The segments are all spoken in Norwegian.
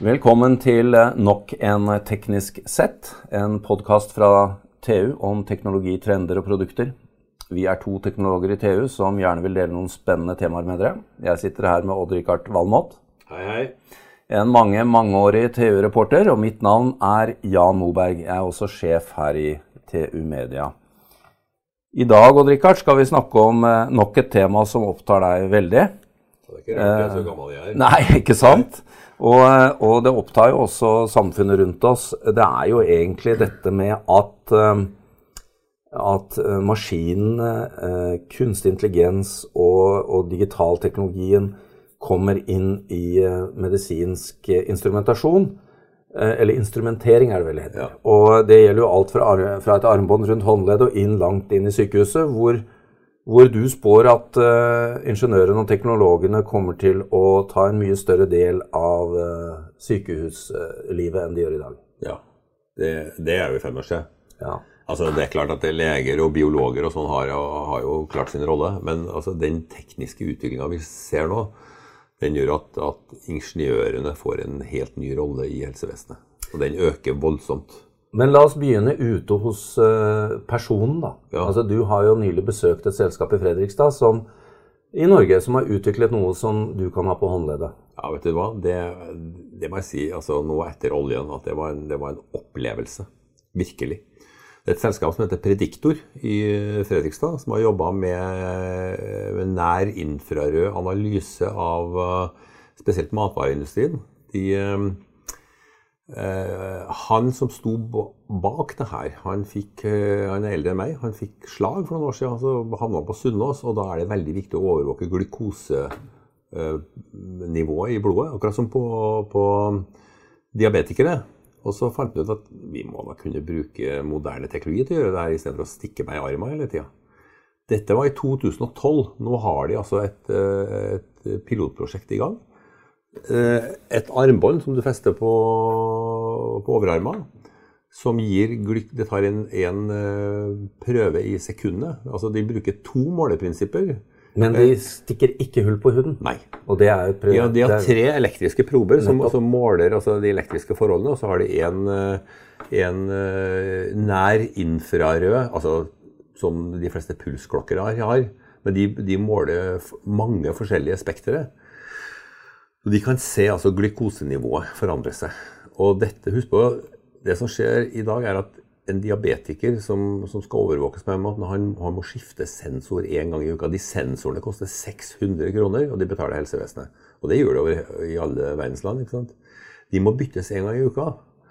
Velkommen til eh, nok en Teknisk sett, en podkast fra TU om teknologi, trender og produkter. Vi er to teknologer i TU som gjerne vil dele noen spennende temaer med dere. Jeg sitter her med Odd-Rikard Valmot. Hei, hei. En mange, mangeårig TU-reporter, og mitt navn er Jan Moberg. Jeg er også sjef her i TU Media. I dag Odd-Rikard, skal vi snakke om eh, nok et tema som opptar deg veldig. Det er ikke rart jeg er så gammel jeg er. Nei, ikke sant? Og, og, det opptar jo også samfunnet rundt oss. Det er jo egentlig dette med at, eh, at eh, maskinene, eh, kunstig intelligens og, og digitalteknologien kommer inn i medisinsk instrumentasjon. Eller instrumentering, er det vel det heter. Ja. Og det gjelder jo alt fra, fra et armbånd rundt håndleddet og inn langt inn i sykehuset, hvor hvor du spår at uh, ingeniørene og teknologene kommer til å ta en mye større del av uh, sykehuslivet enn de gjør i dag. Ja, det, det er jo i ferd med å skje. Ja. Altså, det er klart at det er leger og biologer og sånn har, har, jo klart sin rolle. Men altså, den tekniske utviklinga vi ser nå, den gjør at, at ingeniørene får en helt ny rolle i helsevesenet. Og den øker voldsomt. Men la oss begynne ute hos uh, personen, da. Ja. Altså, du har jo nylig besøkt et selskap i Fredrikstad som, i Norge som har utviklet noe som du kan ha på håndleddet. Ja, vet du hva? Det, det må jeg si altså, nå etter oljen at det var, en, det var en opplevelse. Virkelig. Det er et selskap som heter Prediktor i Fredrikstad, som har jobba med, med nær infrarød analyse av uh, spesielt matvareindustrien. De... Uh, han som sto bak det her, han, fikk, uh, han er eldre enn meg, han fikk slag for noen år siden. Så havna på Sunnaas, og da er det veldig viktig å overvåke glukosenivået uh, i blodet. Akkurat som på, på, diabetikere. Og så fant vi ut at vi må da kunne bruke moderne teknologi til å gjøre det her, istedenfor å stikke meg i armen hele tida. Dette var i 2012. Nå har de altså et, et pilotprosjekt i gang et armbånd som du fester på, på overarmen, som gir Det tar en, en prøve i sekundet. Altså de bruker to måleprinsipper. Men de stikker ikke hull på huden? Nei. Og det er prøve, ja, de har tre elektriske prober som som, måler altså, de elektriske forholdene. Og så har de en, en nær infrarød, altså som de fleste pulsklokker har. Men de, de måler mange forskjellige spektre. De kan se altså glukosenivået forandre seg. Og dette, husk på, det som skjer i dag, er at en diabetiker som, som skal overvåkes på en måte, han, han må skifte sensor én gang i uka. De sensorene koster 600 kroner, og de betaler helsevesenet. Og det gjør det over i alle verdens land. ikke sant? De må byttes én gang i uka.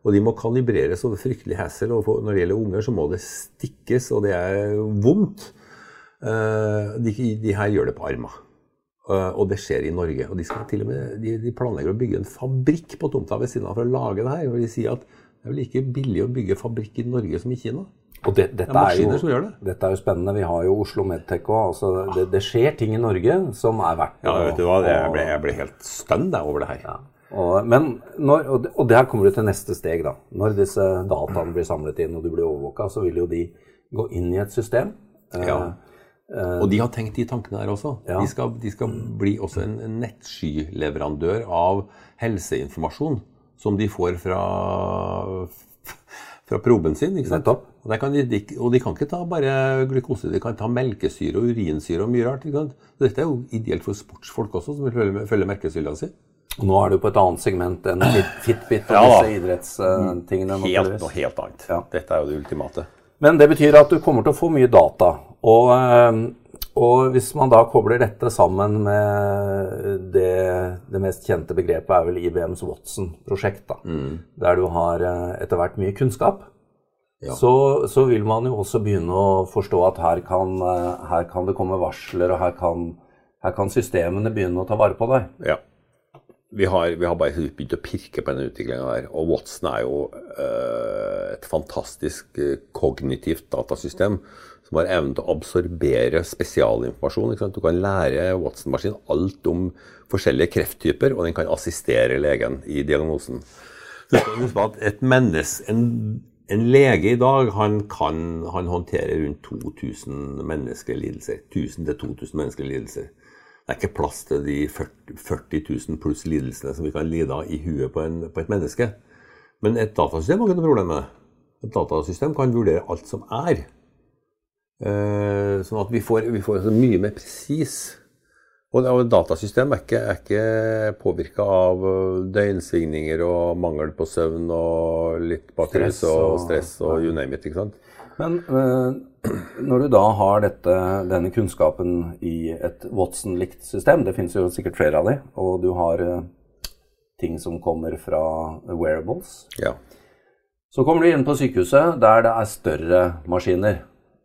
Og de må kalibreres over fryktelig hassle. Og når det gjelder unger, så må det stikkes, og det er vondt. Uh, de, de her gjør det på armer. Uh, og det skjer i Norge. Og de, skal til og med, de, de planlegger å bygge en fabrikk på tomta ved siden av for å lage det her. Og de sier at det er vel like billig å bygge fabrikk i Norge som i Kina. Og det, dette, Det er jo, det. dette er jo spennende. Vi har jo Oslo Medtech òg. Altså, det, det skjer ting i Norge som er verdt Ja, vet du hva? Jeg ble, jeg ble helt stønn over det her. Ja. Og, men når, og der kommer du til neste steg. da. Når disse dataene blir samlet inn og du blir overvåka, så vil jo de gå inn i et system. Eh, Ja. Og de har tenkt de tankene der også. Ja. De, skal, de skal bli også en en nettskyleverandør av helseinformasjon som de får fra, fra proben sin. ikke sant? Og, de, de, og de kan ikke ta bare glukose, de kan ta melkesyre og urinsyre og mye rart. ikke sant? Så dette er jo ideelt for sportsfolk også, som vil følge, følge merkesyra si. Og nå er du på et annet segment enn Fitbit og Ja disse idrettstingene. Helt noe helt annet. Ja. Dette er jo det ultimate. Men det betyr at du kommer til å få mye data. Og, eh, og hvis man da kobler dette sammen med det, det mest kjente begrepet er vel IBMs Watson-prosjekt, da, der du har eh, etter hvert mye kunnskap, Ja. så, så vil man jo også begynne å forstå at her kan, eh, her kan det komme varsler, og her kan, her kan systemene begynne å ta vare på deg. Ja. Vi har, vi har bare begynt å pirke på denne utviklinga der. Og Watson er jo et fantastisk eh, kognitivt datasystem som har evnen til å absorbere spesialinformasjon. Du kan lære Watson-maskinen alt om forskjellige krefttyper, og den kan assistere legen i diagnosen. Menneske, en, en lege i dag han kan han håndterer rundt 2000 menneskelige lidelser. 1000-2000 menneskelige lidelser. det er ikke plass til de 40, 40 000 pluss lidelsene som vi kan lide av i huet på, en, på et menneske. Men et datasystem har ikke noe problem med det. Et datasystem kan vurdere alt som er. Eh, sånn at vi får, vi får mye mer presis og, datasystem er ikke, er ikke påvirka av øh, døgnsvingninger og mangel på søvn og litt bakgrunns og stress og you name it. ikke sant? Men øh, når du da har dette, denne kunnskapen i et Watson-likt system, det finnes jo sikkert flere av de, og du har ting som kommer fra wearables, ja. Så kommer du inn på sykehuset der det er større maskiner,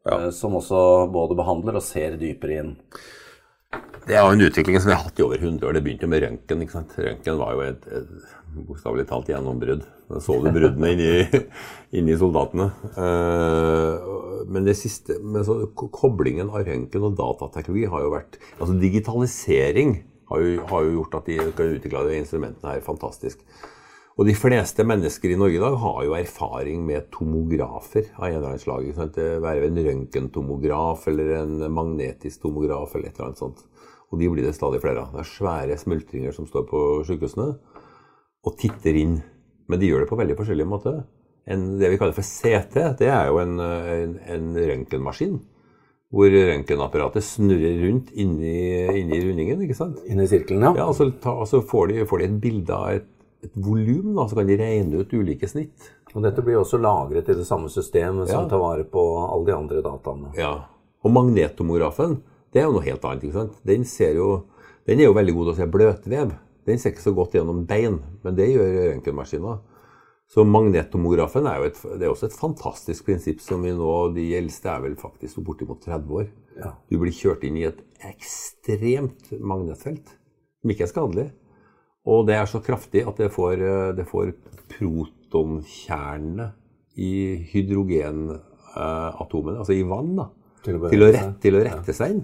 ja. som også både behandler og ser dypere inn. Det er jo en utvikling som vi har hatt i over 100 år. Det begynte med røntgen. ikke sant? Røntgen var jo et, et bokstavelig talt gjennombrudd. Da så du bruddene inni, inni soldatene. Uh, men det siste, men så, koblingen av røntgen og datateknologi har jo vært Altså digitalisering har jo, har jo gjort at de kan utvikle de instrumentene her fantastisk. Og de fleste mennesker i Norge i dag har jo erfaring med tomografer av en eller annen slag. Ikke sant? Det være en røntgentomograf eller en magnetisk tomograf eller et eller annet sånt. Og de blir det stadig flere av. Det er svære smultringer som står på sykehusene og titter inn. Men de gjør det på veldig forskjellige måter. En, det vi kaller for CT, det er jo en, en, en røntgenmaskin. Hvor røntgenapparatet snurrer rundt inni, inni rundingen. ikke sant? Inni sirkelen, ja. ja og så, ta, så får, de, får, de, et bilde av et, et volum, så kan de regne ut ulike snitt. Og dette blir også lagret i det samme systemet som ja. tar vare på alle de andre dataene. Ja. Og magnetomografen, det er jo noe helt annet. ikke sant? Den, jo, den er jo veldig god til å se bløtvev. Den ser ikke så godt gjennom bein, men det gjør røntgenmaskiner. Så magnetomografen er jo et, det er også et fantastisk prinsipp som vi nå De eldste er vel faktisk bortimot 30 år. Ja. Du blir kjørt inn i et ekstremt magnetfelt som ikke er skadelig. Og det er så kraftig at det får, det får protonkjernene i hydrogenatomene, altså i vann, da, til å, til å, rette, til å rette, seg inn.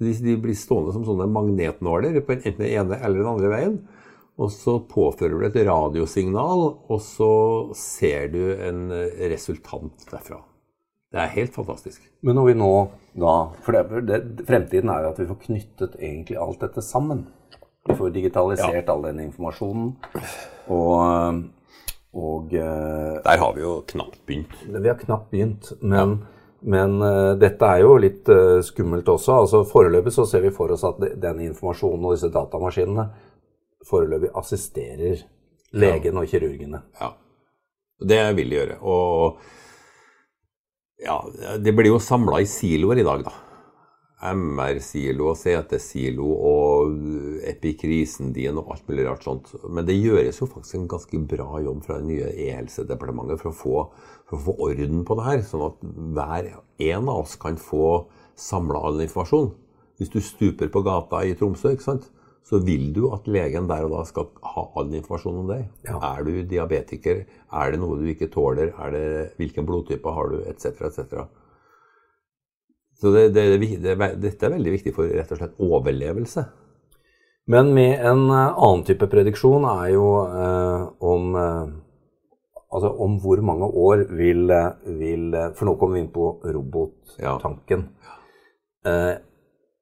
De, de, blir stående som sånne magnetnåler på enten den ene eller den andre veien. Og så påfører du et radiosignal, og så ser du en resultant derfra. Det er helt fantastisk. Men når vi nå da For det, det, fremtiden er jo at vi får knyttet egentlig alt dette sammen. Vi får digitalisert ja. all den informasjonen. Og, og eh, Der har vi jo knapt begynt. Vi har knapt begynt, men ja. Men uh, dette er jo litt uh, skummelt også. altså Foreløpig så ser vi for oss at den informasjonen og disse datamaskinene foreløpig assisterer legen ja. og kirurgene. Ja, det vil de gjøre. Og ja, det blir jo samla i siloer i dag, da. MR-silo og CT-silo og epikrisen din og alt mulig rart sånt. Men det gjøres jo faktisk en ganske bra jobb fra det nye e-helsedepartementet for for å få orden på det her, sånn at hver en av oss kan få samla all informasjon. Hvis du stuper på gata i Tromsø, så vil du at legen der og da skal ha all informasjon om deg. Ja. Er du diabetiker? Er det noe du ikke tåler? Det, hvilken blodtype har du? Etc. etc. Så det, det, det, dette er veldig viktig for rett og slett overlevelse. Men med en eh, annen type prediksjon er jo eh, om eh, Altså om hvor mange år vil, vil For nå kommer vi inn på robottanken. Ja. Eh,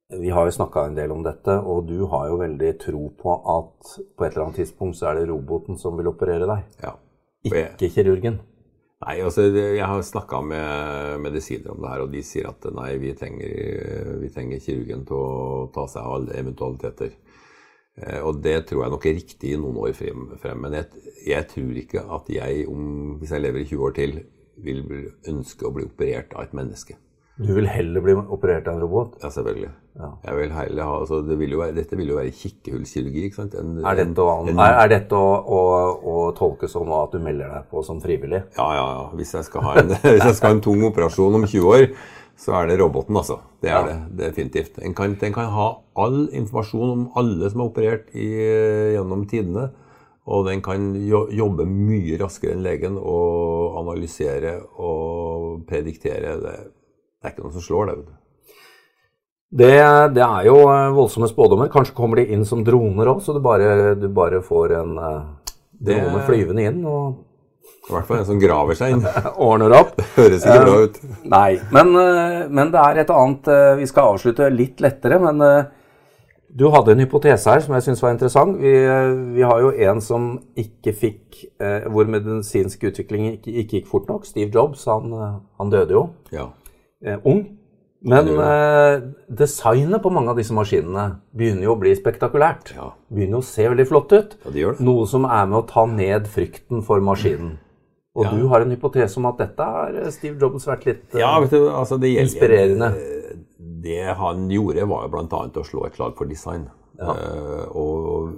vi har jo snakka en del om dette, og du har jo veldig tro på at på et eller annet tidspunkt så er det roboten som vil operere deg. Ja. Ikke kirurgen. Nei, altså jeg har snakka med medisiner om det her, og de sier at nei, vi trenger, vi trenger kirurgen til å ta seg av alle eventualiteter. Eh, og det tror jeg nok er riktig i noen år frem. frem. Men jeg, jeg, tror ikke at jeg, om, hvis jeg lever i 20 år til, vil ønske å bli operert av et menneske. Du vil heller bli operert av en robot? Ja, selvfølgelig. Ja. Vil ha, altså, det vil være, dette vil jo være kikkehullkirurgi. ikke sant? En, er dette, å, en, er, er dette å, å, å, tolke som at du melder deg på som frivillig? Ja, ja. ja. Hvis jeg skal ha en, hvis jeg skal ha en tung operasjon om 20 år, så er det roboten, altså. Det er ja. det definitivt. Den kan, den kan, ha all informasjon om alle som er operert i, gjennom tidene. Og den kan jobbe mye raskere enn legen og analysere og prediktere. Det, det er ikke noen som slår det. vet. Det, det, er jo voldsomme spådommer. Kanskje kommer de inn som droner òg, så du bare, du bare, får en uh, drone flyvende inn. og i hvert fall en som graver seg inn. Ordner opp. Høres ikke bra ut. Uh, nei, men, uh, men, det er et annet uh, Vi skal avslutte litt lettere, men Du hadde en hypotese her som jeg syns var interessant. Vi, vi, har jo en som ikke fikk eh, Hvor medisinsk utvikling ikke, ikke, gikk fort nok. Steve Jobs. Han, han døde jo. Ja. Eh, ung. Men eh, designet på mange av disse maskinene begynner jo å bli spektakulært. Ja. Begynner å se veldig flott ut. Ja, det det. Noe som er med å ta ned frykten for maskinen. Og Ja. du har en hypotese om at dette har Steve Jobs vært litt eh, Ja, vet du, altså det gjelder, Inspirerende. Det han gjorde, var jo bl.a. å slå et slag for design. Uh, og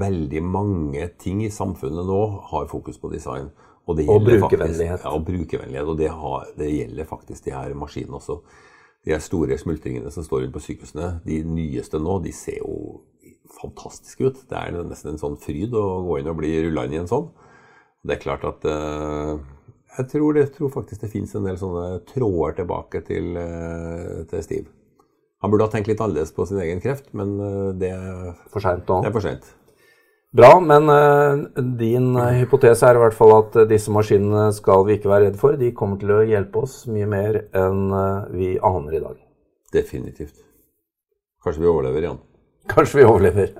veldig mange ting i samfunnet nå har fokus på design. Og, det Og brukervennlighet. Faktisk, ja, og brukervennlighet. Og det, har, det gjelder faktisk de her maskinene også. De her store smultringene som står rundt på sykehusene, de nyeste nå, de ser jo fantastiske ut. Det er nesten en sånn fryd å gå inn og bli rulla inn i en sånn. Det er klart at uh, jeg tror, det, tror faktisk det finnes en del sånne tråder tilbake til, uh, til Steve. Han burde ha tenkt litt annerledes på sin egen kreft, men eh, det, for seint nå. det er for sent. Bra, men eh, din eh, hypotese er i hvert fall at eh, disse maskinene skal vi ikke være redd for. De kommer til å hjelpe oss mye mer enn vi aner i dag. Definitivt. Kanskje vi overlever igjen. Kanskje vi overlever.